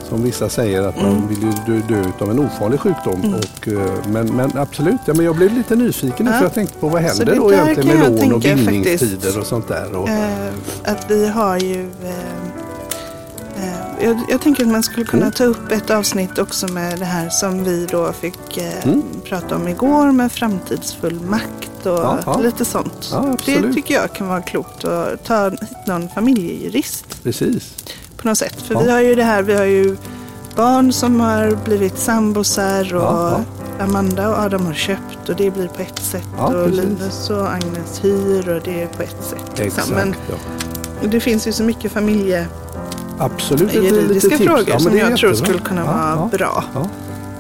Speaker 3: som vissa säger att man vill ju dö, dö av en ofarlig sjukdom. Och, eh, men, men absolut, ja, men jag blev lite nyfiken
Speaker 2: Ja.
Speaker 3: för jag tänkte på vad händer då egentligen med lån och bindningstider
Speaker 2: faktiskt.
Speaker 3: och sånt där. Och,
Speaker 2: Eh, att vi har ju... Eh, eh, jag, jag tänker att man skulle kunna
Speaker 3: Mm.
Speaker 2: ta upp ett avsnitt också med det här som vi då fick eh,
Speaker 3: Mm.
Speaker 2: prata om igår med framtidsfullmakt och
Speaker 3: Ja, ja.
Speaker 2: lite sånt.
Speaker 3: Ja,
Speaker 2: det tycker jag kan vara klokt att ta hit någon familjejurist
Speaker 3: Precis.
Speaker 2: På något sätt. För
Speaker 3: Ja.
Speaker 2: vi har ju det här, vi har ju barn som har blivit sambosar och
Speaker 3: Ja,
Speaker 2: Amanda och Adam har köpt och det blir på ett sätt.
Speaker 3: Ja,
Speaker 2: och
Speaker 3: precis.
Speaker 2: Linus och Agnes hyr och det är på ett sätt. liksom.
Speaker 3: Exakt.
Speaker 2: Men
Speaker 3: ja.
Speaker 2: det finns ju så mycket familje
Speaker 3: Absolut.
Speaker 2: juridiska frågor
Speaker 3: Ja,
Speaker 2: som jag tror
Speaker 3: jättebra.
Speaker 2: skulle kunna
Speaker 3: Ja,
Speaker 2: vara
Speaker 3: ja.
Speaker 2: bra.
Speaker 3: Ja.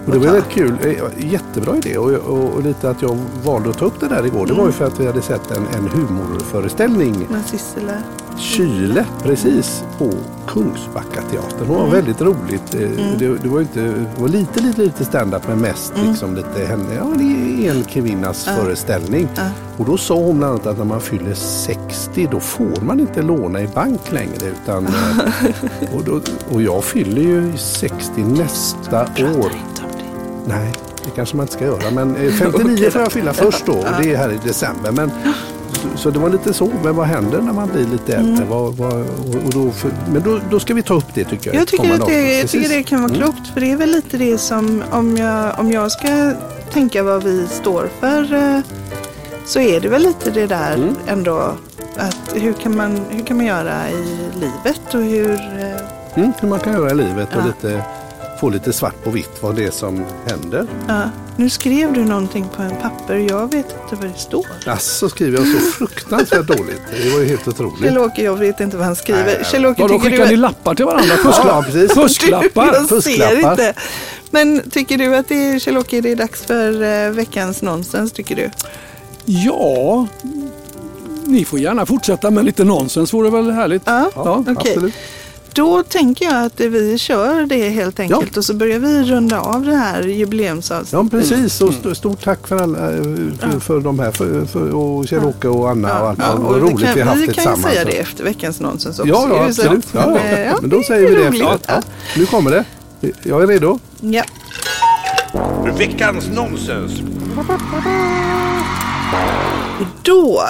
Speaker 3: Och det var väldigt kul. Jättebra idé. Och, och, och lite att jag valde att ta upp det där igår. Det var ju för att vi hade sett en, en humorföreställning.
Speaker 2: Men Sissela,
Speaker 3: Kyle precis på Kungsbackateatern. Det var väldigt roligt. Eh, Det, det var inte, det var lite, lite, lite stand-up men mest liksom lite henne. Ja, det är en kvinnas föreställning.
Speaker 2: Ja.
Speaker 3: Och då sa hon bland annat att när man fyller 60 då får man inte låna i bank längre. Utan, eh, och, då, och jag fyller ju 60 nästa år.
Speaker 2: inte om det.
Speaker 3: Nej, det kanske man inte ska göra. Men eh, 59 får jag fylla först då och det är här i december. Men, så, det var lite så. Men vad händer när man blir lite äldre? Vad, vad, och, då, för, men då, då ska vi ta upp det tycker jag.
Speaker 2: Jag tycker, att det, jag tycker det kan vara
Speaker 3: Mm.
Speaker 2: klokt. För det är väl lite det som, om jag, om jag ska tänka vad vi står för, eh, så är det väl lite det där
Speaker 3: Mm.
Speaker 2: ändå. Att hur kan, man, hur kan man göra i livet och hur... eh,
Speaker 3: Mm, hur man kan göra i livet och
Speaker 2: Ja.
Speaker 3: lite, få lite svart på vitt vad det är som händer.
Speaker 2: Ja, nu skrev du någonting på en papper. Jag vet inte vad det står.
Speaker 3: Alltså skriver jag så fruktansvärt dåligt. Det var ju helt otroligt.
Speaker 2: Kjell-Åke, jag vet inte vad han skriver.
Speaker 3: Nej, nej.
Speaker 2: Kjell-Åke,
Speaker 1: Vadå, skickar
Speaker 2: du
Speaker 1: ni lappar till varandra?
Speaker 3: Ja,
Speaker 1: Fusklapp.
Speaker 3: precis.
Speaker 1: Fusklappar?
Speaker 2: Jag ser
Speaker 3: Fusklappar.
Speaker 2: inte. Men tycker du att det är, Kjell-Åke, det är dags för eh, veckans nonsens, tycker du?
Speaker 1: Ja, ni får gärna fortsätta med lite nonsens. Vore väl härligt?
Speaker 2: Ja,
Speaker 3: Ja,
Speaker 2: okej.
Speaker 3: absolut.
Speaker 2: Då tänker jag att vi kör det helt enkelt och så börjar vi runda av det här jubileumsavsnittet.
Speaker 3: Ja precis och st- stort tack för, alla, eh, för, för de här för, för, och Kjell-Åke och Anna och allt.
Speaker 2: Ja,
Speaker 3: vad
Speaker 2: och
Speaker 3: roligt
Speaker 2: kan,
Speaker 3: vi har haft
Speaker 2: vi
Speaker 3: det
Speaker 2: kan ju
Speaker 3: tillsammans.
Speaker 2: säga det efter veckans nonsens också.
Speaker 3: Ja, ja absolut. Ja,
Speaker 2: Men, eh, ja,
Speaker 3: Men då säger vi det
Speaker 2: roligt.
Speaker 3: efteråt. Ja. Nu kommer det. Jag är redo.
Speaker 2: Ja.
Speaker 4: Veckans nonsens.
Speaker 2: Då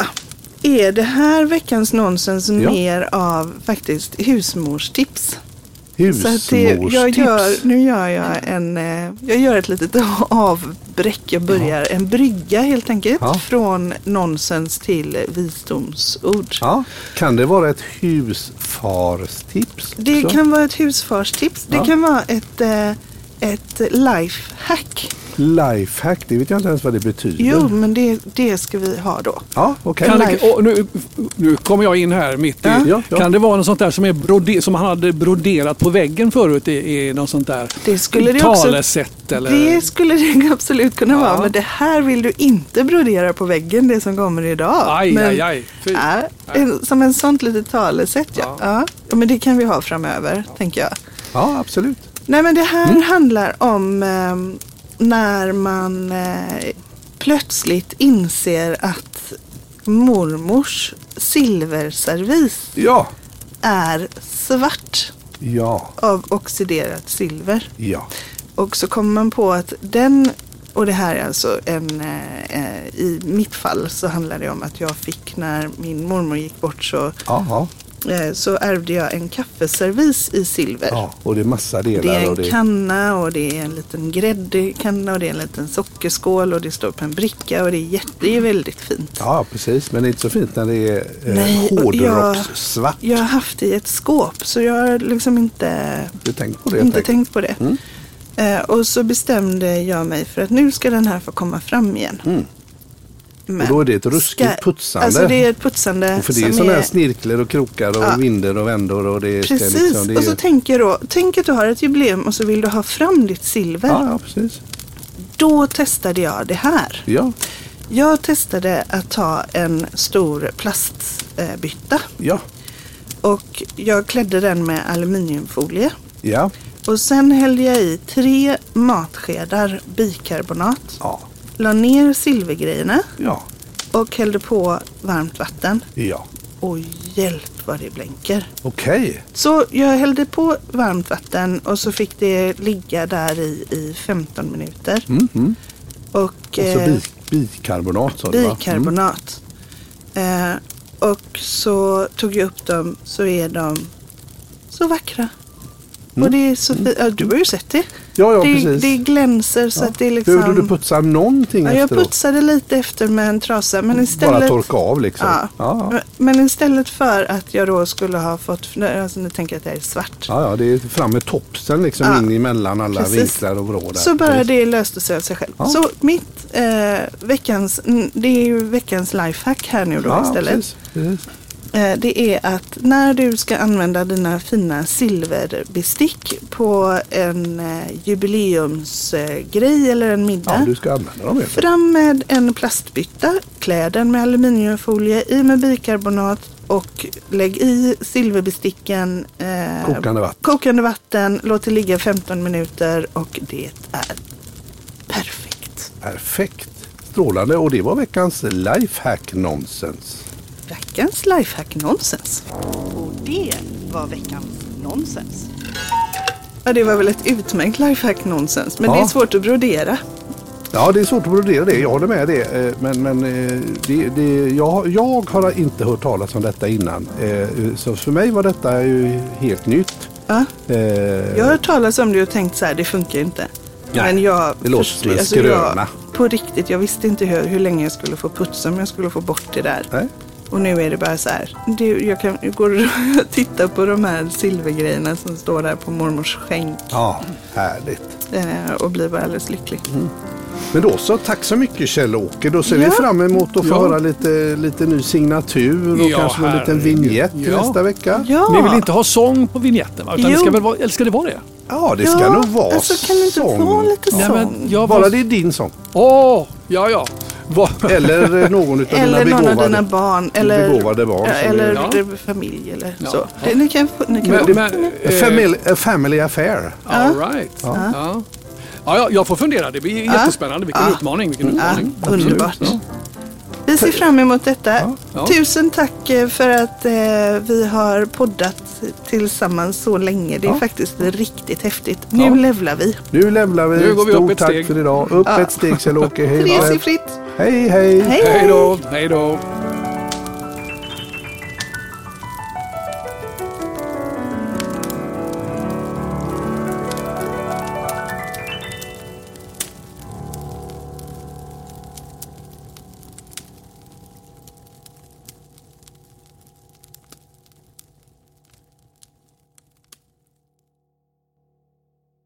Speaker 2: är det här veckans nonsens
Speaker 3: Ja.
Speaker 2: mer av faktiskt husmorstips.
Speaker 3: Husmorstips.
Speaker 2: det, jag gör, nu gör jag en, eh, jag gör ett litet avbräck. Jag börjar en brygga helt enkelt.
Speaker 3: Ja.
Speaker 2: Från nonsens till visdomsord.
Speaker 3: Ja. Kan det vara ett husfarstips?
Speaker 2: Det kan vara ett husfarstips. Det
Speaker 3: Ja.
Speaker 2: kan vara ett, eh, ett lifehack.
Speaker 3: Lifehack, det vet jag inte ens vad det betyder.
Speaker 2: Jo, men det, det ska vi ha då.
Speaker 3: Ja, okej.
Speaker 1: Kan det, nu, nu kommer jag in här mitt i.
Speaker 2: Ja.
Speaker 3: Ja.
Speaker 1: Kan det vara något sånt där som, är brode, som han hade broderat på väggen förut? I, i något sånt där
Speaker 2: Det skulle det också-
Speaker 1: talesätt eller?
Speaker 2: Det skulle det absolut kunna
Speaker 1: Ja.
Speaker 2: vara. Men det här vill du inte brodera på väggen, det som kommer idag.
Speaker 1: Aj,
Speaker 2: men,
Speaker 1: aj, aj. Fy.
Speaker 2: Ja, en, som en sånt litet talesätt, ja.
Speaker 1: Ja.
Speaker 2: ja. Ja, Men det kan vi ha framöver, tänker jag.
Speaker 3: Ja, absolut.
Speaker 2: Nej, men det här
Speaker 3: Mm.
Speaker 2: handlar om eh, när man eh, plötsligt inser att mormors silverservis
Speaker 3: Ja,
Speaker 2: är svart
Speaker 3: ja,
Speaker 2: av oxiderat silver.
Speaker 3: ja.
Speaker 2: Och så kommer man på att den, och det här är alltså en, eh, eh, i mitt fall så handlar det om att jag fick när min mormor gick bort så, eh, så ärvde jag en kaffeservis i silver.
Speaker 3: ja. Och det är massa delar.
Speaker 2: Det är en
Speaker 3: det...
Speaker 2: kanna och det är en liten gräddkanna och det är en liten sockerskål och det står på en bricka och det är, jätte, det är väldigt fint.
Speaker 3: Ja, precis. Men det är inte så fint när det är eh,
Speaker 2: Nej,
Speaker 3: hårdrockssvart.
Speaker 2: Jag har haft det i ett skåp så jag har liksom inte
Speaker 3: Du tänkt på det?
Speaker 2: inte
Speaker 3: tänkt.
Speaker 2: tänkt på det.
Speaker 3: Mm.
Speaker 2: Eh, och så bestämde jag mig för att nu ska den här få komma fram igen.
Speaker 3: Mm.
Speaker 2: Men
Speaker 3: Och då är det ett ruskigt
Speaker 2: ska-
Speaker 3: putsande.
Speaker 2: Alltså det är ett putsande
Speaker 3: Och för det är sådana här
Speaker 2: är...
Speaker 3: snirklar och krokar och
Speaker 2: Ja.
Speaker 3: vinder och vändor och det ska
Speaker 2: Precis,
Speaker 3: liksom... Det är...
Speaker 2: och så tänker då, tänk att du har ett jubileum och så vill du ha fram ditt silver.
Speaker 3: ja, precis.
Speaker 2: Då testade jag det här.
Speaker 3: Ja,
Speaker 2: Jag testade att ta en stor plastbytta
Speaker 3: ja,
Speaker 2: och jag klädde den med aluminiumfolie.
Speaker 3: ja,
Speaker 2: Och sen hällde jag i tre matskedar bikarbonat.
Speaker 3: ja,
Speaker 2: La ner silvergrejerna
Speaker 3: ja,
Speaker 2: och hällde på varmt vatten.
Speaker 3: ja.
Speaker 2: och hjälp vad det blänker.
Speaker 3: Okej.
Speaker 2: Så jag hällde på varmt vatten och så fick det ligga där i, i 15 minuter.
Speaker 3: Mm, mm.
Speaker 2: Och,
Speaker 3: Och så
Speaker 2: eh,
Speaker 3: bi, bikarbonat sa du va? Mm.
Speaker 2: bikarbonat. Eh, och så tog jag upp dem så är de så vackra. Och det är så fint. Ja, du har ju sett det.
Speaker 3: Ja, ja
Speaker 2: det,
Speaker 3: precis.
Speaker 2: det glänser så att det är liksom...
Speaker 3: Behövde du putsa någonting
Speaker 2: ja, jag
Speaker 3: efteråt?
Speaker 2: putsade lite efter med en trasa. Men
Speaker 3: Bara
Speaker 2: istället...
Speaker 3: torka av liksom?
Speaker 2: Ja.
Speaker 3: Ja,
Speaker 2: Men istället för att jag då skulle ha fått, alltså nu tänker jag att det är svart.
Speaker 3: ja, ja, det är fram med topsen liksom
Speaker 2: Ja.
Speaker 3: in emellan alla
Speaker 2: Precis.
Speaker 3: vinklar och vrå där.
Speaker 2: Så bara det löste sig av sig själv.
Speaker 3: Ja.
Speaker 2: Så mitt eh, veckans, det är ju veckans lifehack här nu då
Speaker 3: ja,
Speaker 2: istället.
Speaker 3: Precis, precis.
Speaker 2: Eh, det är att när du ska använda dina fina silverbestick på en eh, jubileumsgrej eller en middag.
Speaker 3: Ja, du ska använda dem.
Speaker 2: Fram med en plastbytta, klä den med aluminiumfolie, i med bikarbonat och lägg i silverbesticken eh,
Speaker 3: Kokande vatten.
Speaker 2: kokande vatten, låt det ligga 15 minuter och det är perfekt.
Speaker 3: Perfekt. Strålande. Och det var veckans lifehack nonsens.
Speaker 2: Veckans lifehack nonsens. Och det var veckans nonsens. Ja, det var väl ett utmärkt lifehack nonsens, men
Speaker 3: Ja.
Speaker 2: det är svårt att brodera.
Speaker 3: Ja, det är svårt att brodera det. Jag håller med det. Eh, Men, men eh, det, det, jag, jag har inte hört talas om detta innan. Eh, Så för mig var detta ju helt nytt.
Speaker 2: Ja.
Speaker 3: Eh,
Speaker 2: Jag har hört talas om det och tänkt så här, det funkar inte.
Speaker 3: Nej,
Speaker 2: men jag
Speaker 3: det låter
Speaker 2: förstår-
Speaker 3: som en
Speaker 2: alltså jag,
Speaker 3: skröna.
Speaker 2: På riktigt, jag visste inte hur, hur länge jag skulle få putsa om jag skulle få bort det där.
Speaker 3: Nej.
Speaker 2: Och nu är det bara så här. Det, jag, kan, går och tittar på de här silvergrejerna som står där på mormors skänk.
Speaker 3: Ja, härligt.
Speaker 2: Eh, och blir bara alldeles lycklig.
Speaker 3: Men då så, tack så mycket Kjell-Åke. Då ser
Speaker 2: Ja.
Speaker 3: vi fram emot att få
Speaker 1: Ja.
Speaker 3: höra lite, lite ny signatur och
Speaker 1: Ja,
Speaker 3: kanske en liten vignett
Speaker 1: Ja.
Speaker 3: nästa vecka.
Speaker 2: Ja,
Speaker 1: Ni vill inte ha sång på vignetten va? Utan det ska väl vara, eller ska det vara det?
Speaker 3: Ja, det ska
Speaker 2: ja,
Speaker 3: nog vara
Speaker 2: Alltså kan det inte
Speaker 3: sång.
Speaker 2: vara lite sång?
Speaker 1: Nej, men jag
Speaker 3: Bara
Speaker 1: var...
Speaker 3: det är din sång.
Speaker 1: Åh, ja ja. Va?
Speaker 3: Eller eh, någon av
Speaker 2: Eller
Speaker 3: dina
Speaker 2: någon av
Speaker 3: begåvade.
Speaker 2: dina barn. Eller,
Speaker 3: begåvade barn
Speaker 2: ja, eller
Speaker 1: är-
Speaker 2: familj eller
Speaker 1: Ja.
Speaker 2: så. Det, ni kan, ni kan
Speaker 1: Men, men,
Speaker 3: A
Speaker 1: eh,
Speaker 3: family, a family affair.
Speaker 1: All right. Ja. Ja. Ja, jag får fundera. Det blir jättespännande. Vilken
Speaker 2: Ja.
Speaker 1: utmaning. Vilken
Speaker 2: Ja,
Speaker 1: utmaning. Absolut.
Speaker 2: underbart.
Speaker 1: Ja.
Speaker 2: Vi ser fram emot detta.
Speaker 1: Ja.
Speaker 2: Tusen tack eh, för att eh, vi har poddat tillsammans så länge. Det är
Speaker 3: Ja.
Speaker 2: faktiskt riktigt häftigt. Nu
Speaker 1: Ja.
Speaker 2: levlar vi.
Speaker 3: Nu lämnar vi.
Speaker 1: Nu går vi upp
Speaker 3: Stort
Speaker 1: ett
Speaker 3: tack
Speaker 1: steg.
Speaker 3: för idag. Upp
Speaker 2: Ja.
Speaker 3: ett steg Kjell-Åke. Hej då. Hej.
Speaker 2: Hej,
Speaker 1: Hej då. Hej då.